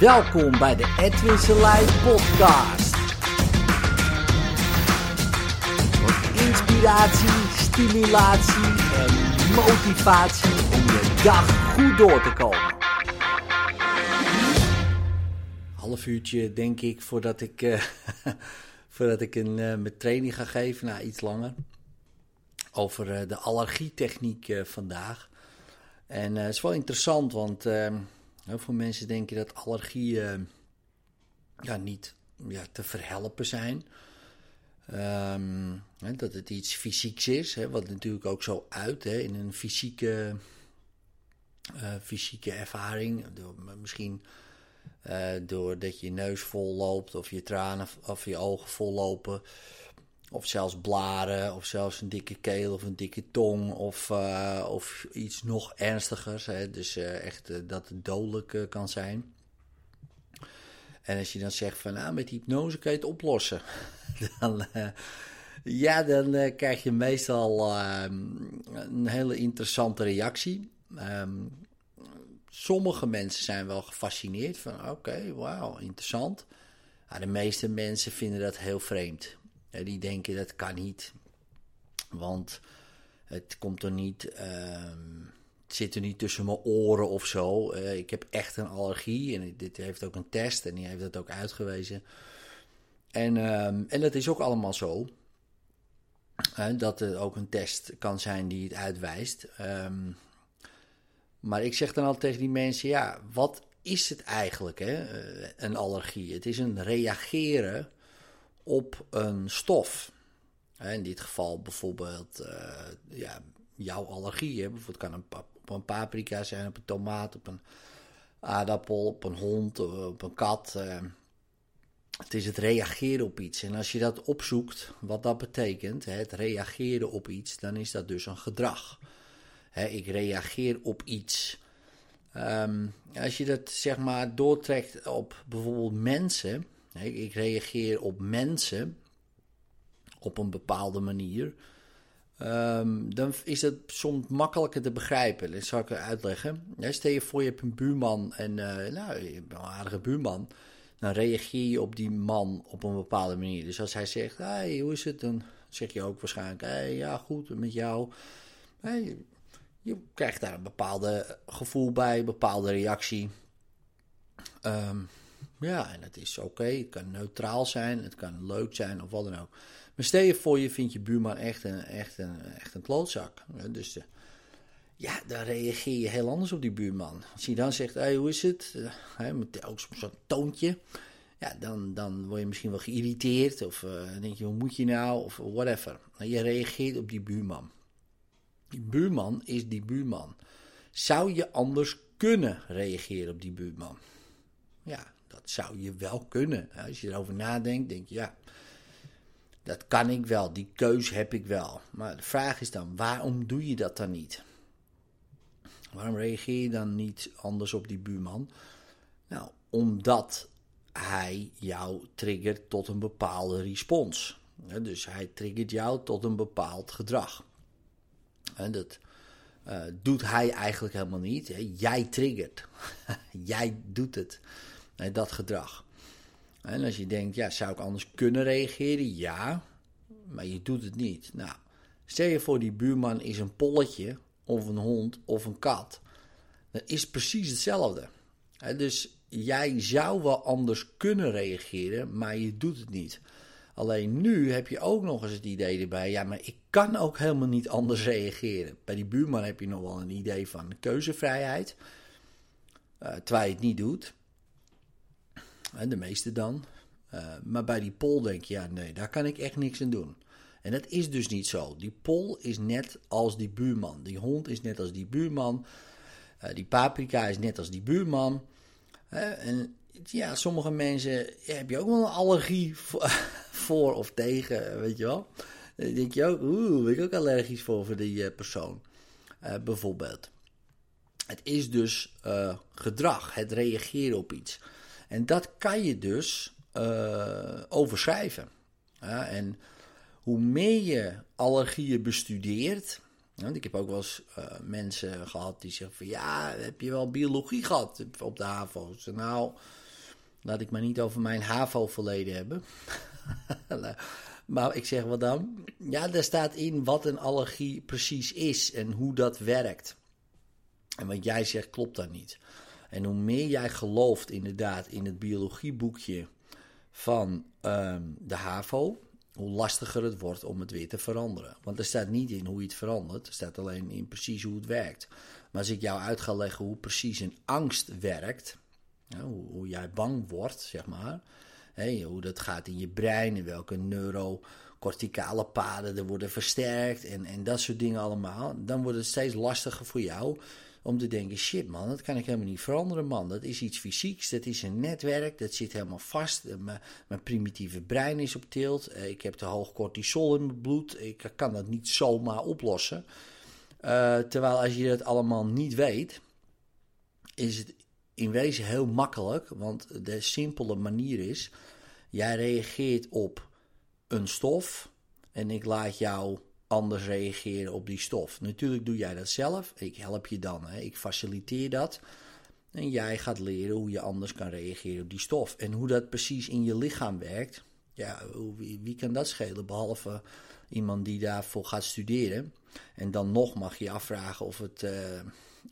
Welkom bij de Edwin Selijn podcast. Voor inspiratie, stimulatie en motivatie om je dag goed door te komen. Half uurtje denk ik voordat ik, uh, voordat ik een, uh, mijn training ga geven, nou iets langer. Over uh, de allergietechniek vandaag. En het is wel interessant, want ehm, Heel veel mensen denken dat allergieën ja, niet ja, te verhelpen zijn. Um, hè, dat het iets fysieks is, hè, wat natuurlijk ook zo uit hè, in een fysieke, uh, fysieke ervaring. Door, misschien uh, doordat je neus vol loopt of je tranen of je ogen vol lopen. Of zelfs blaren, of zelfs een dikke keel of een dikke tong, of, uh, of iets nog ernstigers. Hè? Dus uh, echt uh, dat het dodelijk kan zijn. En als je dan zegt van, nou, met hypnose kan je het oplossen. dan, ja, dan krijg je meestal een hele interessante reactie. Um, sommige mensen zijn wel gefascineerd van, oké, okay, wauw, interessant. Maar de meeste mensen vinden dat heel vreemd. Die denken dat kan niet. Want het komt er niet. Uh, het zit er niet tussen mijn oren of zo. Uh, ik heb echt een allergie. En dit heeft ook een test. En die heeft dat ook uitgewezen. En, uh, en dat is ook allemaal zo. dat er ook een test kan zijn die het uitwijst. Um, maar ik zeg dan altijd tegen die mensen: ja, wat is het eigenlijk, hè? Eh, een allergie? Het is een reageren op een stof. In dit geval bijvoorbeeld uh, ja, jouw allergie. Bijvoorbeeld kan een, op een paprika zijn, op een tomaat, op een aardappel, op een hond, eh, op een kat. Uh, het is het reageren op iets. En als je dat opzoekt, wat dat betekent, het reageren op iets, dan is dat dus een gedrag. ik reageer op iets. Um, als je dat zeg maar doortrekt op bijvoorbeeld mensen, ik reageer op mensen op een bepaalde manier. Um, dan is het soms makkelijker te begrijpen. Dat zal ik uitleggen. stel je voor, je hebt een buurman en uh, nou, je een aardige buurman. Dan reageer je op die man op een bepaalde manier. Dus als hij zegt, hey, hoe is het? Dan zeg je ook waarschijnlijk, hey, ja goed, met jou. Je krijgt daar een bepaalde gevoel bij, een bepaalde reactie. Um, ja, en het is oké. Het kan neutraal zijn, het kan leuk zijn of wat dan ook. Maar stel je voor, je vindt je buurman echt een, echt een, echt een klootzak. Dus uh, ja, dan reageer je heel anders op die buurman. Als hij dan zegt, hey, hoe is het? Uh, met ook zo'n toontje. Ja, dan, dan word je misschien wel geïrriteerd. Of uh, denk je, hoe moet je nou? Of whatever. Je reageert op die buurman. Die buurman is die buurman. Zou je anders kunnen reageren op die buurman? Ja, dat zou je wel kunnen. Als je erover nadenkt, denk je ja, dat kan ik wel, die keus heb ik wel. Maar de vraag is dan, waarom doe je dat dan niet? Waarom reageer je dan niet anders op die buurman? Nou, omdat hij jou triggert tot een bepaalde respons. Dus hij triggert jou tot een bepaald gedrag. En dat uh, doet hij eigenlijk helemaal niet. Jij triggert. Jij doet het dat gedrag. En als je denkt, ja, zou ik anders kunnen reageren? Ja, maar je doet het niet. Nou, stel je voor die buurman is een polletje, of een hond, of een kat. Dat is precies hetzelfde. dus jij zou wel anders kunnen reageren, maar je doet het niet. Alleen nu heb je ook nog eens het idee erbij, ja, maar ik kan ook helemaal niet anders reageren. Bij die buurman heb je nog wel een idee van keuzevrijheid, uh, terwijl je het niet doet de meeste dan. Uh, maar bij die pol denk je, ja nee, daar kan ik echt niks aan doen. En dat is dus niet zo. Die pol is net als die buurman. Die hond is net als die buurman. Uh, die paprika is net als die buurman. En ja, sommige mensen heb je ook wel een allergie voor, of tegen, weet je wel. Dan denk je ook, oeh, ben ik ook allergisch voor voor die persoon. bijvoorbeeld. Het is dus gedrag, het reageren op iets. En dat kan je dus uh, overschrijven. En hoe meer je allergieën bestudeert. Want ik heb ook wel eens uh, mensen gehad die zeggen van ja, heb je wel biologie gehad op de HAVO? nou, Laat ik maar niet over mijn HAVO-verleden hebben. maar ik zeg wat dan? Ja, daar staat in wat een allergie precies is en hoe dat werkt. En wat jij zegt klopt daar niet. En hoe meer jij gelooft inderdaad in het biologieboekje van ehm, de HAVO, hoe lastiger het wordt om het weer te veranderen. Want er staat niet in hoe je het verandert, er staat alleen in precies hoe het werkt. Maar als ik jou uit ga leggen hoe precies een angst werkt, hoe, jij bang wordt, zeg maar, hoe dat gaat in je brein, in welke neurocorticale paden er worden versterkt en, en dat soort dingen allemaal, dan wordt het steeds lastiger voor jou om te denken: shit man, dat kan ik helemaal niet veranderen, man. Dat is iets fysieks, dat is een netwerk, dat zit helemaal vast. Eh, mijn, primitieve brein is op tilt. Eh, ik heb te hoog cortisol in mijn bloed. Ik kan dat niet zomaar oplossen. Uh, terwijl als je dat allemaal niet weet, is het in wezen heel makkelijk. Want de simpele manier is: jij reageert op een stof en ik laat jou anders reageren op die stof. Natuurlijk doe jij dat zelf. Ik help je dan. Hè. Ik faciliteer dat. En jij gaat leren hoe je anders kan reageren op die stof. En hoe dat precies in je lichaam werkt. Ja, wie, kan dat schelen? Behalve iemand die daarvoor gaat studeren. En dan nog mag je afvragen of het, uh,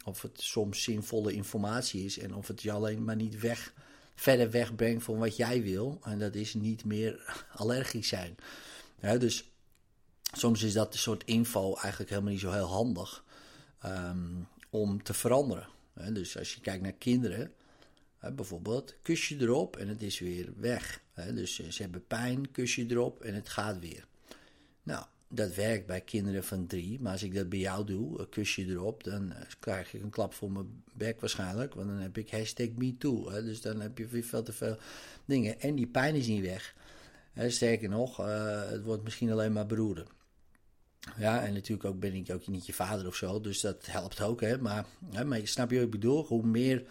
of het soms zinvolle informatie is. En of het je alleen maar niet weg, verder wegbrengt van wat jij wil. En dat is niet meer allergisch zijn. Dus soms is dat soort info eigenlijk helemaal niet zo heel handig um, om te veranderen. dus als je kijkt naar kinderen, bijvoorbeeld, kus je erop en het is weer weg. dus eh, ze hebben pijn, kus je erop en het gaat weer. Nou, dat werkt bij kinderen van drie, maar als ik dat bij jou doe, kus je erop, dan eh, krijg ik een klap voor mijn bek waarschijnlijk, want dan heb ik hashtag MeToo. Dus dan heb je veel te veel dingen. En die pijn is niet weg. Sterker nog, het wordt misschien alleen maar beroerder. Ja, en natuurlijk ook ben ik ook niet je vader of zo, dus dat helpt ook. Hè? Maar, hè, maar snap je wat ik bedoel? Hoe meer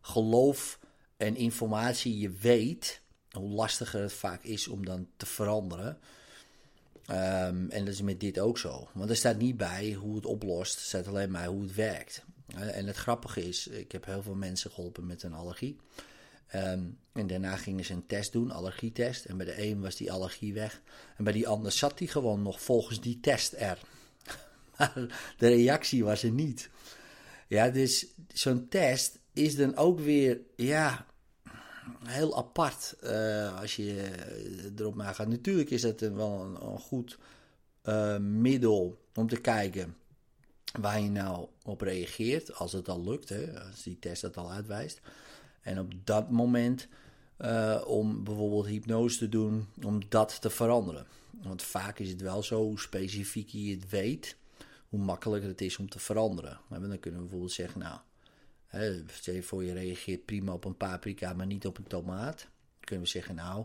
geloof en informatie je weet, hoe lastiger het vaak is om dan te veranderen. Um, en dat is met dit ook zo. Want er staat niet bij hoe het oplost, er staat alleen bij hoe het werkt. En het grappige is, ik heb heel veel mensen geholpen met een allergie. Ehm, en daarna gingen ze een test doen, allergietest. En bij de een was die allergie weg. En bij die ander zat die gewoon nog volgens die test er. maar de reactie was er niet. Ja, dus zo'n test is dan ook weer, ja, heel apart uh, als je erop nagaat. Natuurlijk is dat wel een, goed uh, middel om te kijken waar je nou op reageert. Als het al lukt, hè, als die test dat al uitwijst. En op dat moment uh, om bijvoorbeeld hypnose te doen, om dat te veranderen. Want vaak is het wel zo, hoe specifiek je het weet, hoe makkelijker het is om te veranderen. dan kunnen we bijvoorbeeld zeggen, nou, hè, je voor je reageert prima op een paprika, maar niet op een tomaat. Dan kunnen we zeggen, nou,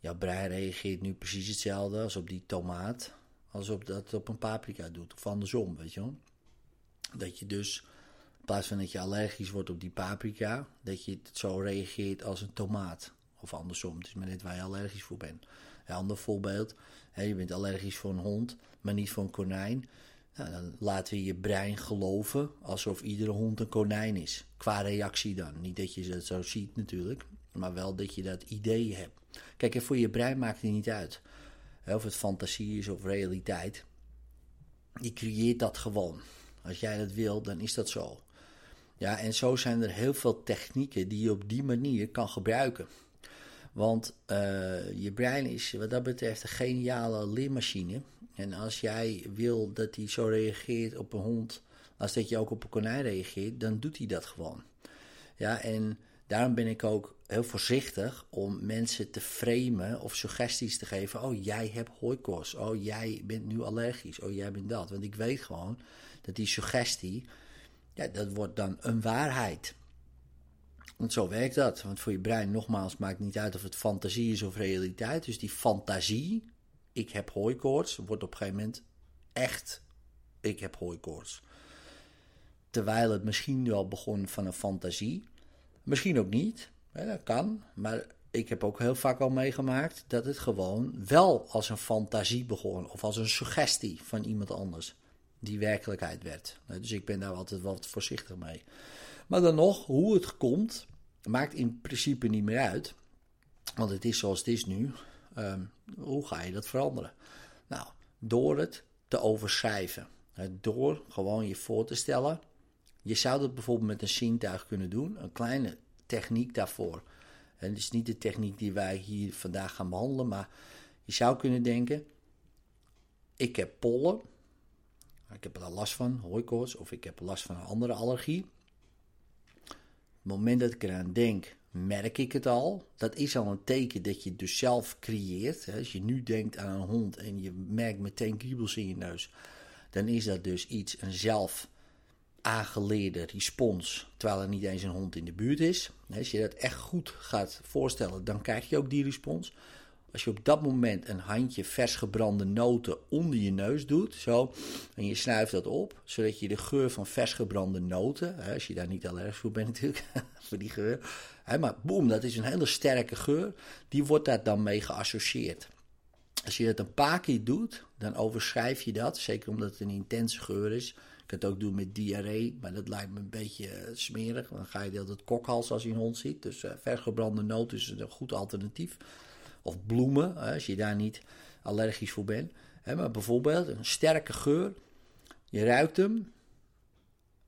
jouw brein reageert nu precies hetzelfde als op die tomaat, als op dat op een paprika doet. Of andersom, weet je wel. Dat je dus in plaats van dat je allergisch wordt op die paprika, dat je zo reageert als een tomaat. Of andersom, het is maar net waar je allergisch voor bent. Een ander voorbeeld, je bent allergisch voor een hond, maar niet voor een konijn. Nou, dan laten we je brein geloven alsof iedere hond een konijn is. Qua reactie dan. Niet dat je het zo ziet natuurlijk, maar wel dat je dat idee hebt. Kijk, voor je brein maakt het niet uit. Of het fantasie is of realiteit. Je creëert dat gewoon. Als jij dat wil, dan is dat zo. Ja, en zo zijn er heel veel technieken die je op die manier kan gebruiken. Want uh, je brein is wat dat betreft een geniale leermachine. En als jij wil dat hij zo reageert op een hond, als dat je ook op een konijn reageert, dan doet hij dat gewoon. Ja, en daarom ben ik ook heel voorzichtig om mensen te framen of suggesties te geven. Oh, jij hebt hooikoorts. Oh, jij bent nu allergisch. Oh, jij bent dat. Want ik weet gewoon dat die suggestie ja, dat wordt dan een waarheid. Want zo werkt dat. Want voor je brein, nogmaals, maakt niet uit of het fantasie is of realiteit. Dus die fantasie, ik heb hooikoorts, wordt op een gegeven moment echt, ik heb hooikoorts. Terwijl het misschien wel begon van een fantasie. Misschien ook niet, dat kan. Maar ik heb ook heel vaak al meegemaakt dat het gewoon wel als een fantasie begon. Of als een suggestie van iemand anders die werkelijkheid werd. Nou, dus ik ben daar altijd wat voorzichtig mee. Maar dan nog, hoe het komt, maakt in principe niet meer uit, want het is zoals het is nu. Ehm, hoe ga je dat veranderen? Nou, door het te overschrijven. Door gewoon je voor te stellen. Je zou dat bijvoorbeeld met een zintuig kunnen doen. Een kleine techniek daarvoor. En het is niet de techniek die wij hier vandaag gaan behandelen, maar je zou kunnen denken: ik heb pollen, ik heb er last van, hooikoorts, of ik heb last van een andere allergie. Op het moment dat ik eraan denk, merk ik het al. Dat is al een teken dat je het dus zelf creëert. Als je nu denkt aan een hond en je merkt meteen kriebels in je neus, dan is dat dus iets, een zelf aangeleerde respons, terwijl er niet eens een hond in de buurt is. Als je dat echt goed gaat voorstellen, dan krijg je ook die respons. Als je op dat moment een handje vers gebrande noten onder je neus doet, zo, en je snuift dat op, zodat je de geur van vers gebrande noten, als je daar niet allergisch voor bent natuurlijk, voor die geur, maar boem, dat is een hele sterke geur, die wordt daar dan mee geassocieerd. Als je dat een paar keer doet, dan overschrijf je dat, zeker omdat het een intense geur is. Je kan het ook doen met diarree, maar dat lijkt me een beetje eh, smerig. Dan ga je dat kokhals als je een hond ziet. Dus uh, vers gebrande noot is een goed alternatief. Of bloemen, als je daar niet allergisch voor bent. Maar bijvoorbeeld een sterke geur. Je ruikt hem.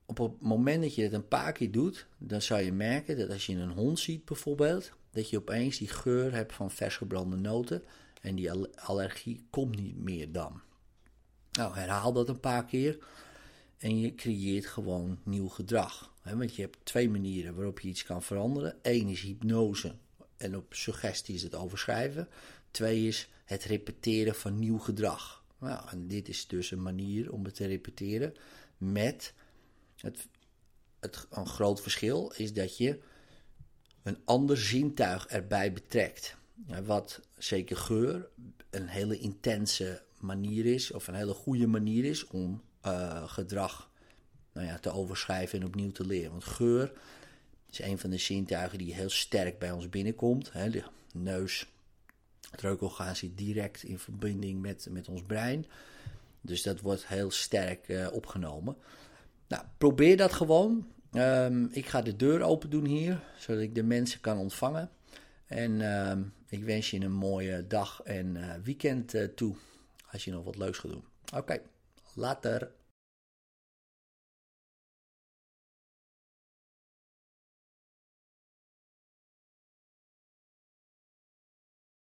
Op het moment dat je het een paar keer doet, dan zou je merken dat als je een hond ziet bijvoorbeeld, dat je opeens die geur hebt van vers gebrande noten. En die allergie komt niet meer dan. Nou, herhaal dat een paar keer. En je creëert gewoon nieuw gedrag. Want je hebt twee manieren waarop je iets kan veranderen. Eén is hypnose en op suggestie is het overschrijven. Twee is het repeteren van nieuw gedrag. Nou, en dit is dus een manier om het te repeteren met het, het, een groot verschil is dat je een ander zintuig erbij betrekt. Wat zeker geur een hele intense manier is, of een hele goede manier is om uh, gedrag nou ja, te overschrijven en opnieuw te leren. Want geur is een van de zintuigen die heel sterk bij ons binnenkomt. Hè. De neus, het reukorgaan zit direct in verbinding met, met ons brein. Dus dat wordt heel sterk uh, opgenomen. Nou, probeer dat gewoon. Um, ik ga de deur open doen hier, zodat ik de mensen kan ontvangen. En uh, ik wens je een mooie dag en uh, weekend uh, toe, als je nog wat leuks gaat doen. Oké, later.